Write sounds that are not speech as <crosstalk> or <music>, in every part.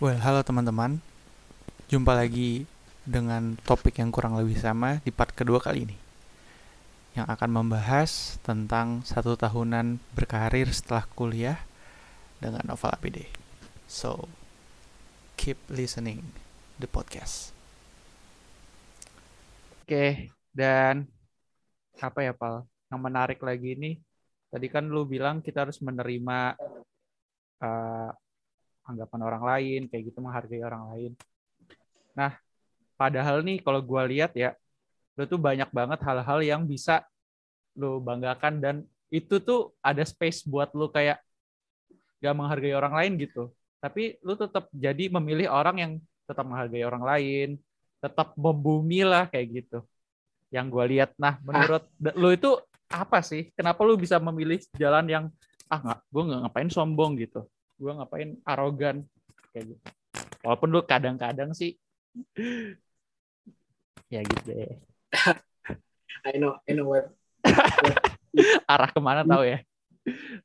Well, halo teman-teman. Jumpa lagi dengan topik yang kurang lebih sama di part kedua kali ini. Yang akan membahas tentang satu tahunan berkarir setelah kuliah dengan novel APD. So, keep listening the podcast. Oke, dan apa ya, Pal? Yang menarik lagi ini, tadi kan lu bilang kita harus menerima uh, anggapan orang lain, kayak gitu menghargai orang lain. Nah, padahal nih kalau gue lihat ya, lu tuh banyak banget hal-hal yang bisa lu banggakan dan itu tuh ada space buat lu kayak gak menghargai orang lain gitu. Tapi lu tetap jadi memilih orang yang tetap menghargai orang lain, tetap membumi lah kayak gitu. Yang gue lihat, nah menurut ah. lu itu apa sih? Kenapa lu bisa memilih jalan yang ah nggak, gue nggak ngapain sombong gitu, gue ngapain arogan kayak gitu. Walaupun lu kadang-kadang sih <laughs> ya gitu deh. <laughs> I know, I know what. <laughs> Arah ke mana tahu ya?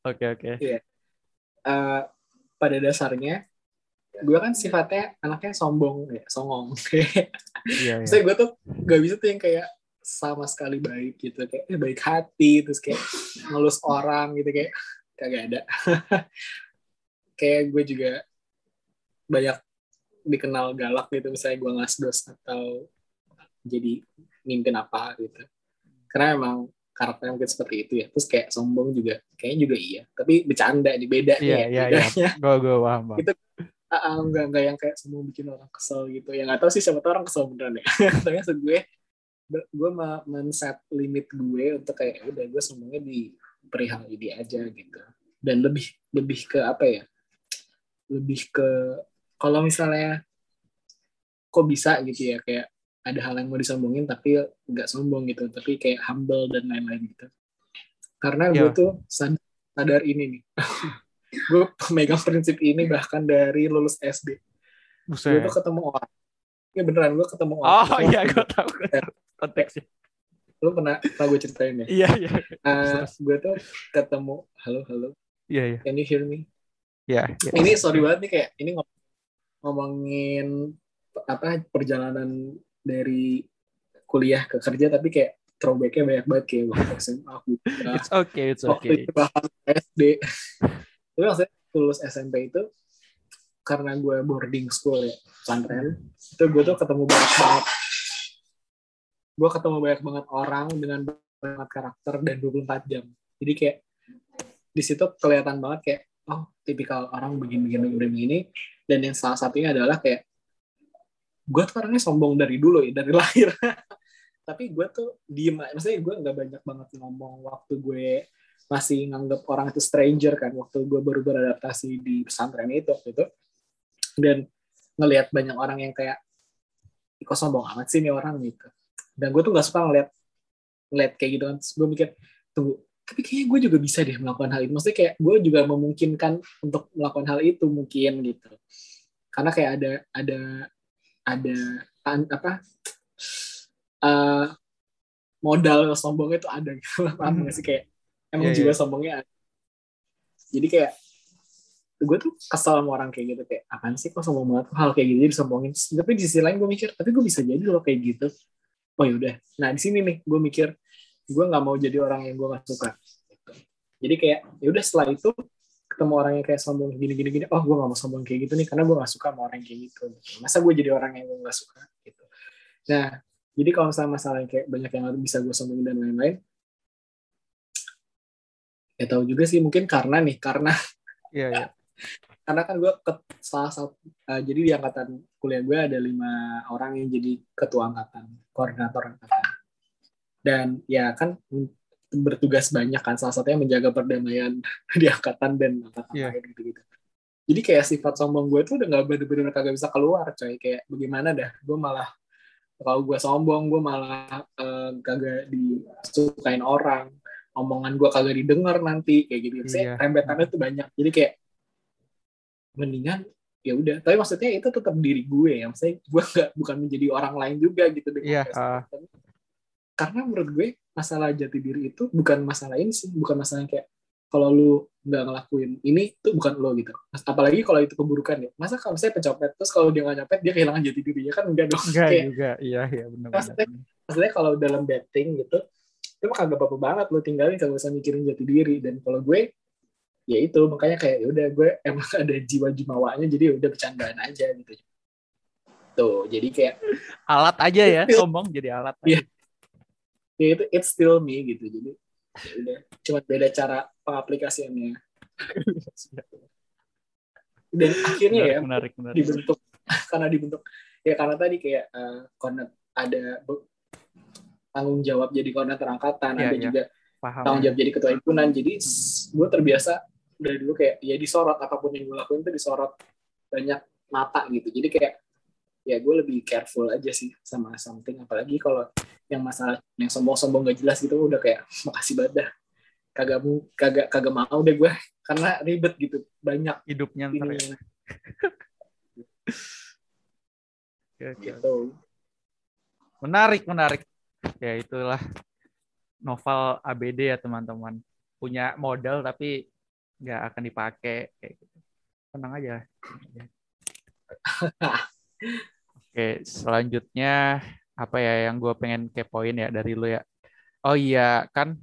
Oke oke. Iya. Uh, pada dasarnya gue kan sifatnya anaknya sombong ya songong iya, iya. gue tuh gak bisa tuh yang kayak sama sekali baik gitu kayak eh, baik hati terus kayak ngelus orang gitu kayak kagak ada kayak gue juga banyak dikenal galak gitu misalnya gue ngasdos atau jadi mimpin apa gitu. Karena emang karakternya mungkin seperti itu ya. Terus kayak sombong juga kayaknya juga iya. Tapi bercanda di beda iya, iya, iya. gue gue paham itu uh, enggak enggak yang kayak semua bikin orang kesel gitu. Ya nggak tahu sih siapa tahu orang kesel beneran ya. <laughs> Tapi maksud gue gue men-set limit gue untuk kayak ya udah gue semuanya di perihal ini aja gitu. Dan lebih lebih ke apa ya lebih ke kalau misalnya kok bisa gitu ya kayak ada hal yang mau disombongin tapi nggak sombong gitu tapi kayak humble dan lain-lain gitu. Karena gue yeah. tuh sadar ini nih. <laughs> Gue pemegang prinsip ini bahkan dari lulus SD gue tuh ketemu orang. Ya beneran gue ketemu orang. Oh <laughs> iya gue tahu konteksnya lu pernah pernah gue ceritain ya? Iya iya. Uh, gue tuh ketemu halo halo. Iya iya. Can you hear me iya yeah, yeah. ini sorry banget nih kayak ini ngomongin apa perjalanan dari kuliah ke kerja tapi kayak throwbacknya banyak banget kayak waktu SMA aku it's okay it's okay. waktu bahkan SD tapi maksudnya lulus SMP itu karena gue boarding school ya pesantren. Itu gue tuh ketemu banyak banget. Gue ketemu banyak banget orang dengan banget karakter dan 24 jam. Jadi kayak di situ kelihatan banget kayak oh tipikal orang begini-begini begini dan yang salah satunya adalah kayak gue tuh orangnya sombong dari dulu ya dari <laughs> lahir. Tapi gue tuh diem maksudnya gue nggak banyak banget ngomong waktu gue masih nganggap orang itu stranger kan. Waktu gue baru beradaptasi di pesantren itu waktu itu. Dan ngelihat banyak orang yang kayak kok sombong amat sih nih orang? Gitu. Dan gue tuh gak suka ngeliat ngeliat kayak gitu kan. Gue mikir tunggu tapi kayaknya gue juga bisa deh melakukan hal itu. Maksudnya kayak gue juga memungkinkan untuk melakukan hal itu mungkin gitu. Karena kayak ada ada ada apa uh, modal sombongnya itu ada gitu. <laughs> Paham gak sih? Kayak emang yeah, juga yeah. sombongnya ada. Jadi kayak gue tuh kesel sama orang kayak gitu. Kayak apaan sih kok sombong banget? Hal kayak gitu disombongin? Tapi di sisi lain gue mikir tapi gue bisa jadi loh kayak gitu. Oh yaudah nah di sini nih gue mikir gue nggak mau jadi orang yang gue gak suka. Jadi kayak yaudah setelah itu ketemu orang yang kayak sombong gini gini gini oh gue gak mau sombong kayak gitu nih karena gue gak suka sama orang kayak gitu. Masa gue jadi orang yang gue gak suka gitu. Nah jadi kalau misalnya masalah yang kayak banyak yang bisa gue sombongin dan lain-lain ya tahu juga sih mungkin karena nih karena <laughs> iya, iya. karena kan gue ke salah satu uh, jadi di angkatan kuliah gue ada lima orang yang jadi ketua angkatan koordinator angkatan dan ya kan bertugas banyak kan salah satunya menjaga perdamaian <laughs> di angkatan dan angkatan yeah. lain gitu gitu jadi kayak sifat sombong gue tuh udah nggak bener-bener kagak bisa keluar coy. Kayak bagaimana dah gue malah kalau gue sombong gue malah uh, kagak disukain orang. Omongan gue kagak didengar nanti kayak gitu. Saya yeah. rembetannya tuh banyak. Jadi kayak mendingan ya udah. Tapi maksudnya itu tetap diri gue ya. Maksudnya gue nggak bukan menjadi orang lain juga gitu dengan yeah, uh. Karena menurut gue masalah jati diri itu bukan masalah ini sih bukan masalah kayak kalau lu nggak ngelakuin ini tuh bukan lo gitu. Apalagi kalau itu keburukan ya. Masa kalau saya pencopet terus kalau dia nggak nyopet dia kehilangan jati dirinya? Kan enggak dong. Enggak Kayak, juga. Iya iya benar Maksudnya- maksudnya kalau dalam betting gitu itu mah kagak apa-apa banget lo tinggalin kagak usah mikirin jati diri. Dan kalau gue ya itu. Makanya kayak ya udah gue emang <laughs> ada jiwa jumawanya jadi ya udah bercandaan aja gitu. Tuh jadi kayak alat aja ya <laughs> sombong jadi alat Iya. Ya itu it's still me gitu. Jadi ya udah cuma beda cara pengaplikasiannya. Dan akhirnya ya menarik menarik, menarik. dibentuk <laughs> karena dibentuk ya karena tadi kayak koordinat ada tanggung jawab jadi koordinator angkatan Iya, ada iya. juga paham. tanggung jawab jadi ketua himpunan. Jadi gue terbiasa dari dulu kayak ya disorot apa pun yang gue lakuin tuh disorot banyak mata gitu. Jadi kayak ya gue lebih careful aja sih sama something. Apalagi kalau yang masalah yang sombong-sombong gak jelas gitu udah kayak makasih banget dah. Kagak kagak kagak mau deh gue karena ribet gitu banyak hidupnya ntar ya. <laughs> gitu. Menarik menarik. Ya itulah novel ABD ya teman-teman. Punya modal tapi nggak akan dipakai kayak gitu. Tenang aja <laughs> oke selanjutnya apa ya yang gue pengen kepoin ya dari lu ya oh iya kan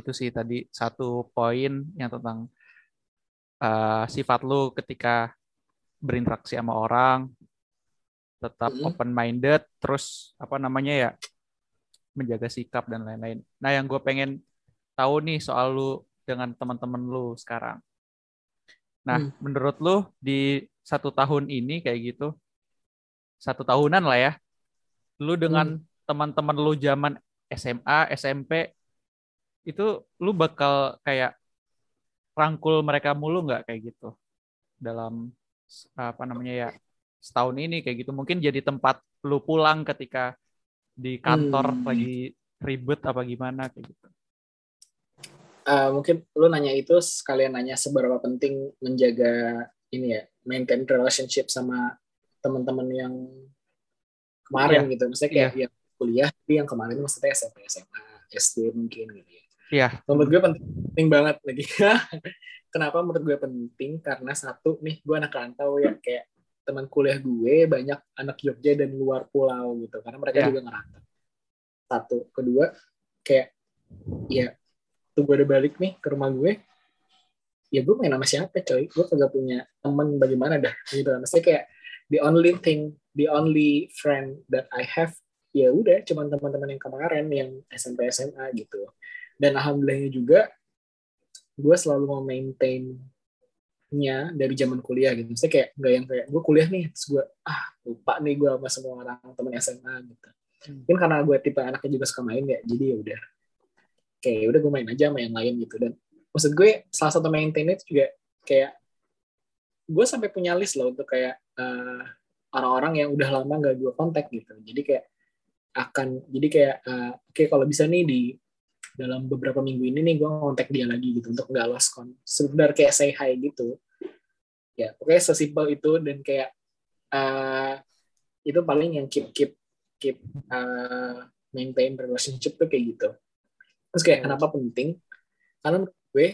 itu sih tadi satu poin yang tentang uh, sifat lu ketika berinteraksi sama orang tetap Mhm. open minded terus apa namanya ya menjaga sikap dan lain-lain. Nah yang gue pengen tahu nih soal lu dengan teman-teman lu sekarang. Nah Hmm. menurut lu di satu tahun ini kayak gitu satu tahunan lah ya, lu dengan teman-teman lu zaman SMA SMP itu lu bakal kayak rangkul mereka mulu nggak kayak gitu dalam apa namanya ya setahun ini kayak gitu mungkin jadi tempat lu pulang ketika di kantor Hmm. lagi ribet apa gimana kayak gitu. Eh, mungkin lu nanya itu sekalian nanya seberapa penting menjaga ini ya maintain relationship sama teman-teman yang kemarin gitu. Maksudnya kayak yang kuliah tapi yang kemarin itu maksudnya SMP SMA SD mungkin gitu ya. Iya. menurut gue penting, banget lagi. <laughs> Kenapa menurut gue penting? Karena satu nih gue anak rantau ya kayak teman kuliah gue banyak anak Jogja dan luar pulau gitu karena mereka Iya. juga ngerantau. Satu. Kedua kayak ya tuh gue udah balik nih ke rumah gue ya gue main sama siapa coy? Gue kagak punya temen bagaimana dah? Gitu. Maksudnya kayak the only thing the only friend that I have ya udah cuman teman-teman yang kemarin yang SMP SMA gitu. Dan alhamdulillahnya juga gue selalu mau maintain nya dari zaman kuliah gitu. Maksudnya kayak nggak yang kayak gue kuliah nih terus gue ah lupa nih gue sama semua orang temen SMA gitu. Mungkin karena gue tipe anaknya juga suka main ya jadi ya udah. Kayak ya udah gue main aja sama yang lain gitu. Dan maksud gue salah satu maintain itu juga kayak gue sampai punya list loh untuk kayak eh, orang-orang yang udah lama gak gue kontak gitu. Jadi kayak akan jadi kayak eh, oke kalau bisa nih di dalam beberapa minggu ini nih gue kontak dia lagi gitu untuk nggak lost con sebentar kayak say hi gitu. Ya pokoknya sesimpel itu dan kayak eh, itu paling yang keep keep keep eh, maintain relationship tuh kayak gitu. Terus kayak kenapa penting? Karena gue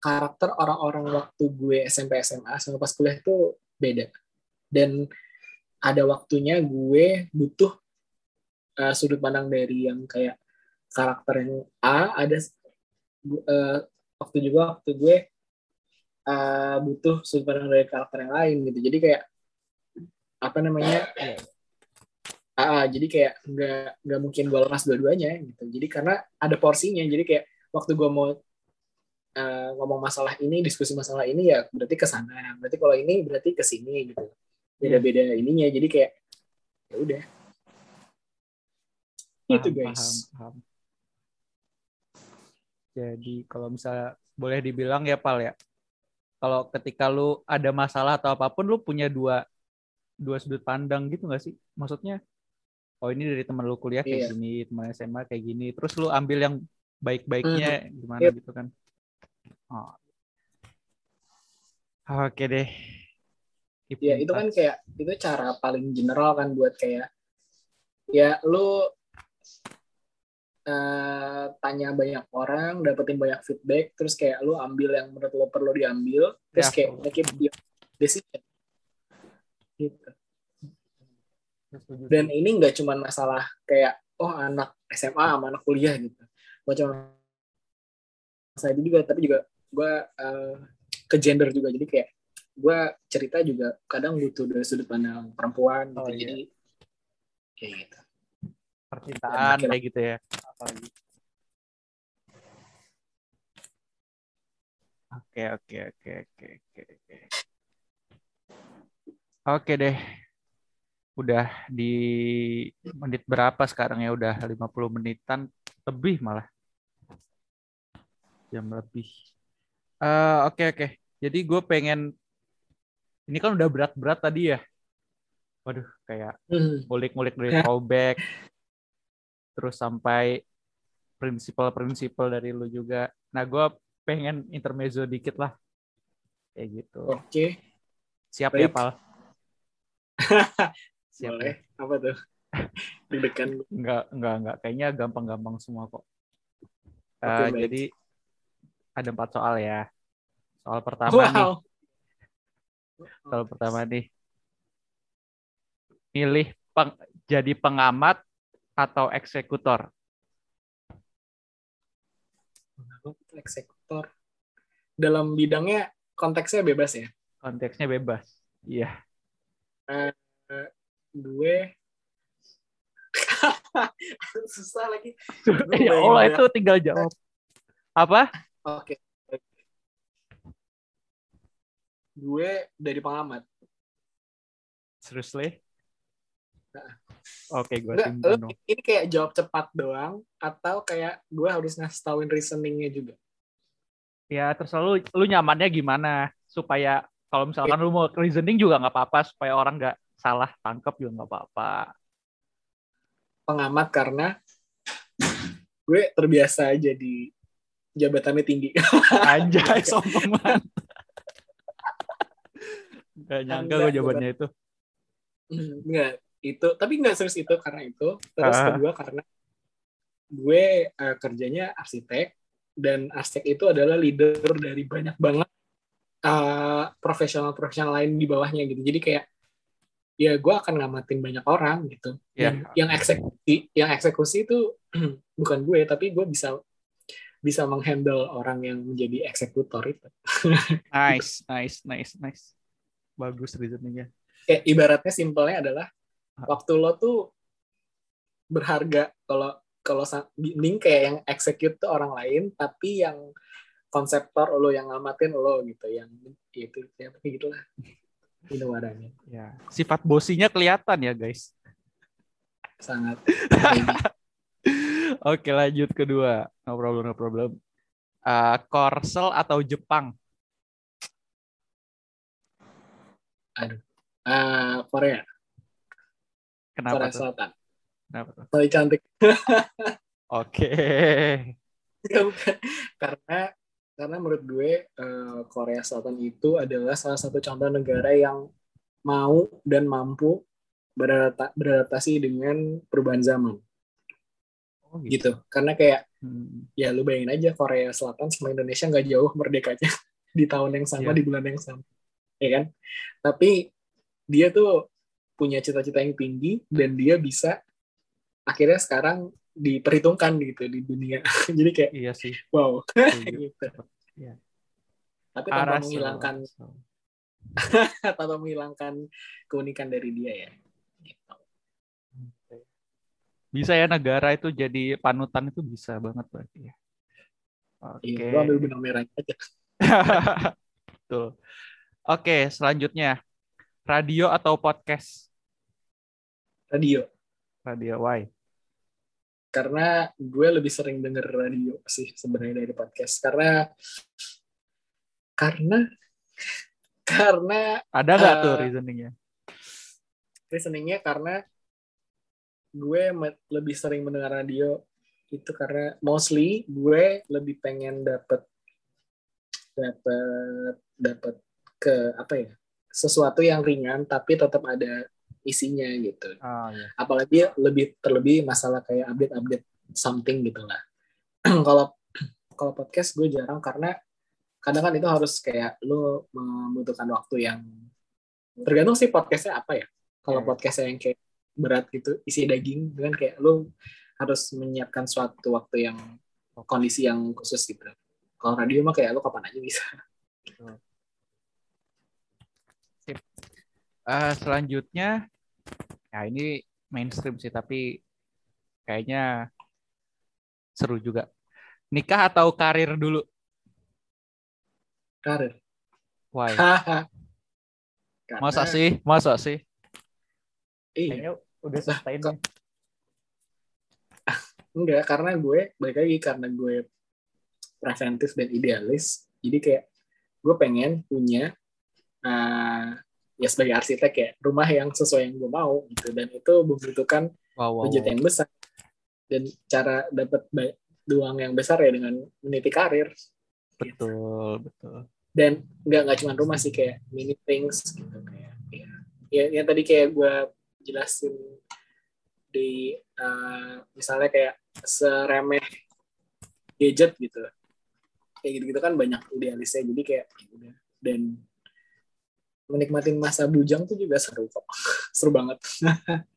karakter orang-orang waktu gue SMP SMA sama pas kuliah tuh beda dan ada waktunya gue butuh uh, sudut pandang dari yang kayak karakter yang A ada uh, waktu juga waktu gue uh, butuh sudut pandang dari karakter yang lain gitu jadi kayak apa namanya Ah, jadi kayak nggak nggak mungkin gue lepas dua-duanya gitu. Jadi karena ada porsinya. Jadi kayak waktu gue mau uh, ngomong masalah ini, diskusi masalah ini ya berarti ke sana. Berarti kalau ini berarti ke sini gitu. Beda-beda ininya. Jadi kayak ya udah. Itu guys. Paham, paham. Jadi kalau misalnya boleh dibilang ya Pal ya. Kalau ketika lu ada masalah atau apa pun lu punya dua dua sudut pandang gitu gak sih? Maksudnya oh ini dari teman lu kuliah kayak Iya. gini, teman SMA kayak gini. Terus lu ambil yang baik-baiknya gimana Yep. gitu kan. Oh. Oke deh. Keep Ya itu kan kayak itu cara paling general kan buat kayak ya lu uh, tanya banyak orang, dapetin banyak feedback, terus kayak lu ambil yang menurut lo perlu diambil, terus Ya, kayak it your decision. Gitu. Dan ini nggak cuma masalah kayak oh anak SMA sama anak kuliah gitu. Cuma saya itu juga, tapi juga gue uh, ke gender juga. Jadi kayak gue cerita juga kadang butuh dari sudut pandang perempuan gitu. Oh, iya. Jadi kayak gitu. percintaan Dan kayak gitu ya. Apalagi. Oke oke oke oke oke oke. Oke deh. Udah di menit berapa sekarang ya? Udah 50 menitan lebih malah. Jam lebih. Eh, oke oke. Jadi gue pengen ini kan udah berat-berat tadi ya. Waduh, kayak Hmm. ngulik-ngulik dari throwback terus sampai prinsipal-prinsipal dari lu juga. Nah, gue pengen intermezzo dikit lah. Kayak gitu. Oke, Siap ya, baik. Pal? <laughs> Siap boleh. ya? Apa tuh? <laughs> Deg-degan. Enggak, enggak, enggak. Kayaknya gampang-gampang semua kok. Oke, Eh, baik. jadi ada empat soal ya. Soal pertama nih. Wow. Soal pertama nih. Milih peng- jadi pengamat atau eksekutor? Eksekutor. Dalam bidangnya konteksnya bebas ya. Konteksnya bebas. Iya. Gue <laughs> susah lagi. ya Allah itu tinggal jawab. Apa? Oke. Gue dari pengamat. Seriously? Nah. Oke, gue simpan lu dong. ini kayak jawab cepat doang atau kayak gue harus ngasih tauin reasoningnya juga. Ya, terserah lu, lu nyamannya gimana supaya kalau misalkan lu mau reasoning juga nggak apa-apa supaya orang nggak salah tangkap juga nggak apa-apa. Pengamat karena gue terbiasa jadi jabatannya tinggi. Anjay, <laughs> sombong banget. Gak nyangka gue Enggak, jawabannya itu. Enggak, itu tapi nggak serius itu karena itu. Terus Ah. kedua karena gue eh, kerjanya arsitek dan arsitek itu adalah leader dari banyak banget eh, profesional-profesional lain di bawahnya gitu. Jadi kayak ya gue akan ngamatin banyak orang gitu. Ya. Yang, yang eksekusi, yang eksekusi itu <clears throat> bukan gue tapi gue bisa bisa menghandle orang yang menjadi eksekutor itu. <laughs> Nice, <laughs> nice, nice, nice. Bagus reasoningnya. Kayak ibaratnya simpelnya adalah Ah. waktu lo tuh berharga kalau kalau mending kayak yang execute tuh orang lain tapi yang konseptor lo yang ngamatin lo gitu yang ya itu ya kayak gitulah <laughs> ini wadahnya Ya, sifat bosinya kelihatan ya, guys. sangat Oke, lanjut kedua. No problem, no problem. Uh, Korsel atau Jepang? Ah, Korea Kenapa Korea tuh? Selatan Kenapa tuh? paling cantik <laughs> Oke. Ya, bukan. karena karena menurut gue eh, Korea Selatan itu adalah salah satu contoh negara yang mau dan mampu beradapta- beradaptasi dengan perubahan zaman Oh, gitu. Karena kayak Hmm. ya lu bayangin aja Korea Selatan sama Indonesia nggak jauh merdekanya <laughs> di tahun yang sama Iya. di bulan yang sama. Ya kan? Tapi dia tuh punya cita-cita yang tinggi dan dia bisa akhirnya sekarang diperhitungkan gitu di dunia. <laughs> Jadi kayak Iya sih. wow. <laughs> Gitu. Iya. tapi tanpa Arasel, menghilangkan tanpa menghilangkan keunikan dari dia ya. Gitu. Bisa ya negara itu jadi panutan itu bisa banget berarti ya. Oke. Iya, ambil benang merahnya aja <laughs> Betul. Oke, selanjutnya. Radio atau podcast? radio Radio, why? karena gue lebih sering denger radio sih sebenarnya dari podcast karena karena <laughs> karena Ada nggak tuh Eh, reasoningnya? listeningnya karena gue lebih sering mendengar radio itu karena mostly gue lebih pengen dapet dapet dapet ke apa ya sesuatu yang ringan tapi tetap ada isinya gitu Oh, iya. apalagi lebih terlebih masalah kayak update-update something gitu lah <clears throat> kalau kalau podcast gue jarang karena kadang kan itu harus kayak lu membutuhkan waktu yang tergantung sih podcastnya apa ya kalau Hmm. podcastnya yang kayak berat gitu isi daging kan kayak lu harus menyiapkan suatu waktu yang kondisi yang khusus gitu kalau radio mah kayak lu kapan aja bisa Eh, selanjutnya, ya ini mainstream sih, tapi kayaknya seru juga. Nikah atau karir dulu? karir Why? <laughs> Masa sih? Masa sih? iya Kayaknya udah selesai nih. <laughs> enggak karena gue balik lagi karena gue preventif dan idealis jadi kayak gue pengen punya uh, ya sebagai arsitek ya rumah yang sesuai yang gue mau gitu dan itu membutuhkan Wow, wow, budget wow. yang besar dan cara dapat uang yang besar ya dengan meniti karir Betul, betul. dan nggak nggak cuma rumah sih kayak mini things gitu kayak ya, ya yang tadi kayak gue jelasin di uh, misalnya kayak seremeh gadget gitu kayak gitu gitu kan banyak idealisnya jadi kayak ya udah dan menikmati masa bujang tuh juga seru kok <laughs> seru banget <laughs>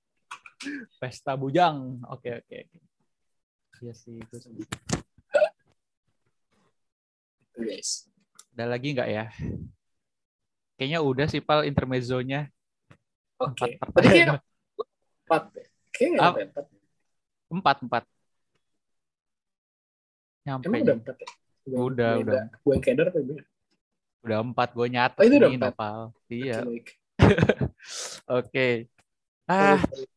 Pesta bujang. Oke, oke. oke. Iya sih, itu sih. guys Ada lagi nggak ya? Kayaknya udah sih, Pal, intermezzonya. Oke Empat tadi kayak pertanyaan. empat ya kayaknya Ah, empat Empat, empat. Nyampe. emang udah empat ya Gue- Udah, gue udah. gue yang keder apa gue Udah empat, gue nyatet Oh, itu udah empat? Nopal. Iya, Oke, <laughs> oke. Ah, sorry.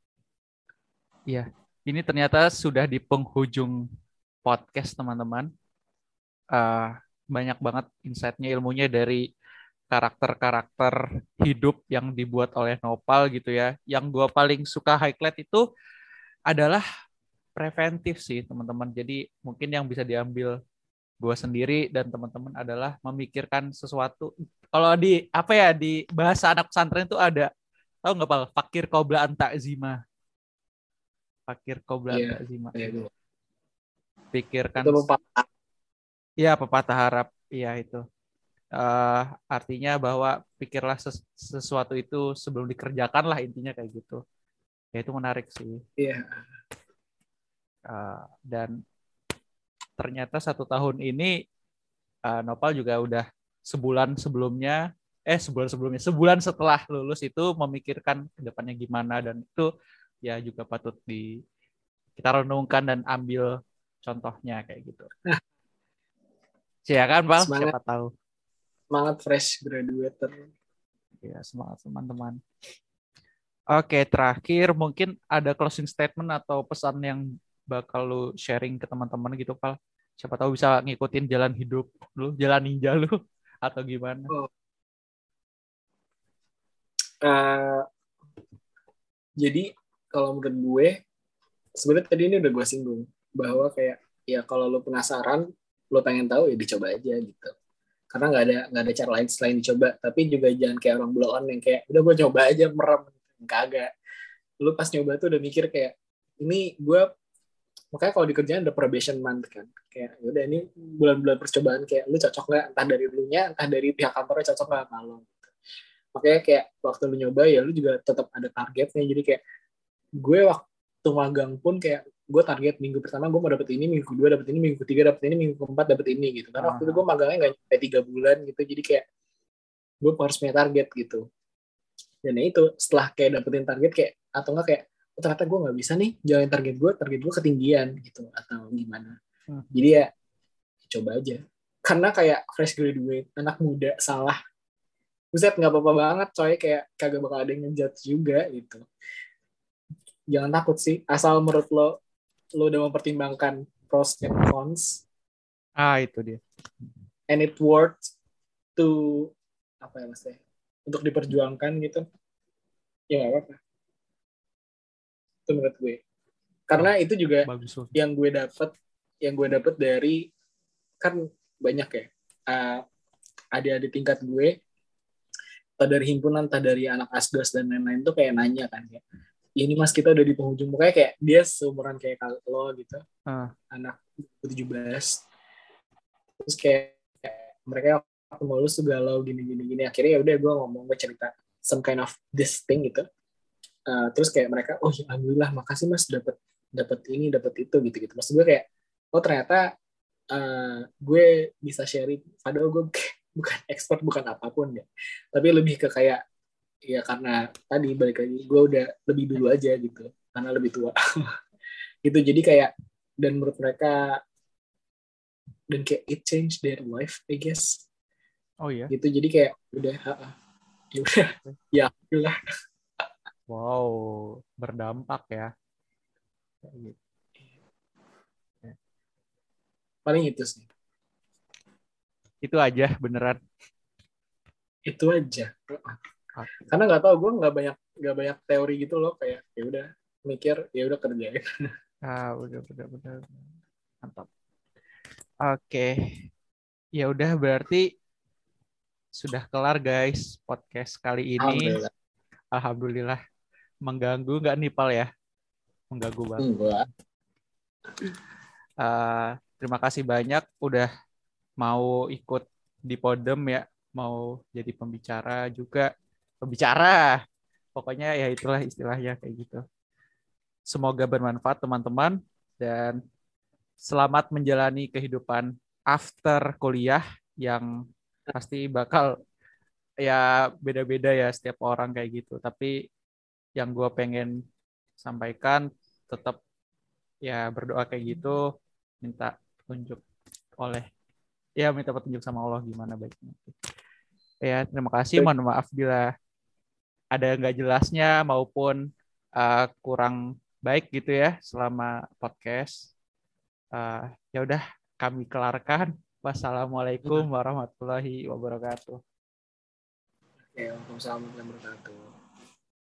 ini ternyata sudah di penghujung podcast teman-teman. Ah, banyak banget insight-nya ilmunya dari karakter-karakter hidup yang dibuat oleh Nopal gitu ya. Yang gue paling suka highlight itu adalah preventif sih teman-teman. Jadi mungkin yang bisa diambil gue sendiri dan teman-teman adalah memikirkan sesuatu. Kalau di apa ya di bahasa anak pesantren itu ada tahu nggak pak? Fakir kobla anta zima. Fakir kobla Iya, anta zima. Iya, gue- Pikirkan itu pepatah Iya, pepatah harap. Iya, itu. Eh, artinya bahwa pikirlah ses- sesuatu itu sebelum dikerjakan lah intinya kayak gitu. Ya itu menarik sih. iya Eh, dan ternyata satu tahun ini eh, Nopal juga udah sebulan sebelumnya, eh sebulan sebelumnya, sebulan setelah lulus itu memikirkan ke depannya gimana dan itu ya juga patut di kita renungkan dan ambil contohnya kayak gitu. Ya kan? Semangat. Siapa tahu. Semangat fresh graduator Ya, semangat teman-teman. Oke, terakhir mungkin ada closing statement atau pesan yang bakal lu sharing ke teman-teman gitu, Pal. Siapa tahu bisa ngikutin jalan hidup lu, jalan ninja lu <laughs> atau gimana. Eh, jadi kalau menurut gue sebenarnya tadi ini udah gue singgung bahwa kayak ya kalau lo penasaran lo pengen tahu ya dicoba aja gitu karena nggak ada nggak ada cara lain selain dicoba. Tapi juga jangan kayak orang blow on yang kayak udah gue coba aja merem. Kagak. Lo pas nyoba tuh udah mikir kayak ini gue makanya kalau di kerjaan ada probation month kan. Kayak ya udah ini bulan-bulan percobaan kayak lu cocok nggak? Entah dari lu nya entah dari pihak kantornya cocok nggak sama lo makanya kayak waktu lu nyoba ya lu juga tetap ada targetnya. Jadi kayak gue waktu magang pun kayak gue target minggu pertama gue mau dapet ini minggu kedua dapet ini minggu ketiga dapet ini minggu keempat dapet ini gitu. Karena waktu itu gue magangnya nggak nyampe tiga bulan gitu jadi kayak gue harus punya target gitu. Dan ya itu setelah kayak dapetin target kayak atau enggak kayak oh, ternyata gue nggak bisa nih jalanin target gue target gue ketinggian gitu atau gimana. Hmm. jadi ya coba aja. Karena kayak fresh graduate anak muda salah. Buset nggak apa-apa banget coy kayak kagak bakal ada yang ngejudge juga gitu. Jangan takut sih asal menurut lo lo udah mempertimbangkan pros and cons. Ah, itu dia. and it worth to apa ya maksudnya untuk diperjuangkan gitu. Ya nggak apa-apa. Itu menurut gue. Karena itu juga Bagus yang gue dapet yang gue dapet dari kan banyak ya uh, ada di tingkat gue entah dari himpunan entah dari anak asdos dan lain-lain tuh kayak nanya kan ya ini mas kita udah di penghujung. Pokoknya kayak dia seumuran kayak lo gitu. Ah. anak 17 terus kayak, kayak mereka waktu mau lulus tuh galau gini gini gini. Akhirnya ya udah gue ngomong gue cerita some kind of this thing gitu. Uh, terus kayak mereka oh ya alhamdulillah makasih mas dapat dapat ini dapat itu gitu gitu maksud gue kayak oh ternyata uh, gue bisa sharing. Padahal gue <laughs> bukan expert bukan apa pun ya. Tapi lebih ke kayak ya karena tadi balik lagi gue udah lebih dulu aja gitu karena lebih tua <laughs> gitu jadi kayak dan menurut mereka dan kayak it changed their life I guess Oh iya. gitu jadi kayak udah ah, ah. ya udah <laughs> ya alhamdulillah Wow, berdampak ya. Gitu. paling itu sih Itu aja beneran. itu aja. Karena nggak tahu gue nggak banyak nggak banyak teori gitu loh kayak ya udah mikir ya udah kerjain Ah, udah bener bener. Mantap. Oke. Ya udah berarti sudah kelar guys podcast kali ini. alhamdulillah Alhamdulillah. Mengganggu nggak nih Pal ya? Mengganggu banget. enggak Eh, terima kasih banyak udah mau ikut di Podem ya, mau jadi pembicara juga. Pembicara. Pokoknya ya itulah istilahnya kayak gitu. Semoga bermanfaat teman-teman dan selamat menjalani kehidupan after kuliah yang pasti bakal ya beda-beda ya setiap orang kayak gitu. Tapi yang gue pengen sampaikan tetap ya berdoa kayak gitu minta petunjuk oleh ya minta petunjuk sama Allah gimana baiknya ya terima kasih mohon maaf bila ada nggak jelasnya maupun uh, kurang baik gitu ya selama podcast. Uh, ya udah kami kelarkan. Wassalamualaikum warahmatullahi wabarakatuh. Oke, Waalaikumsalam warahmatullahi wabarakatuh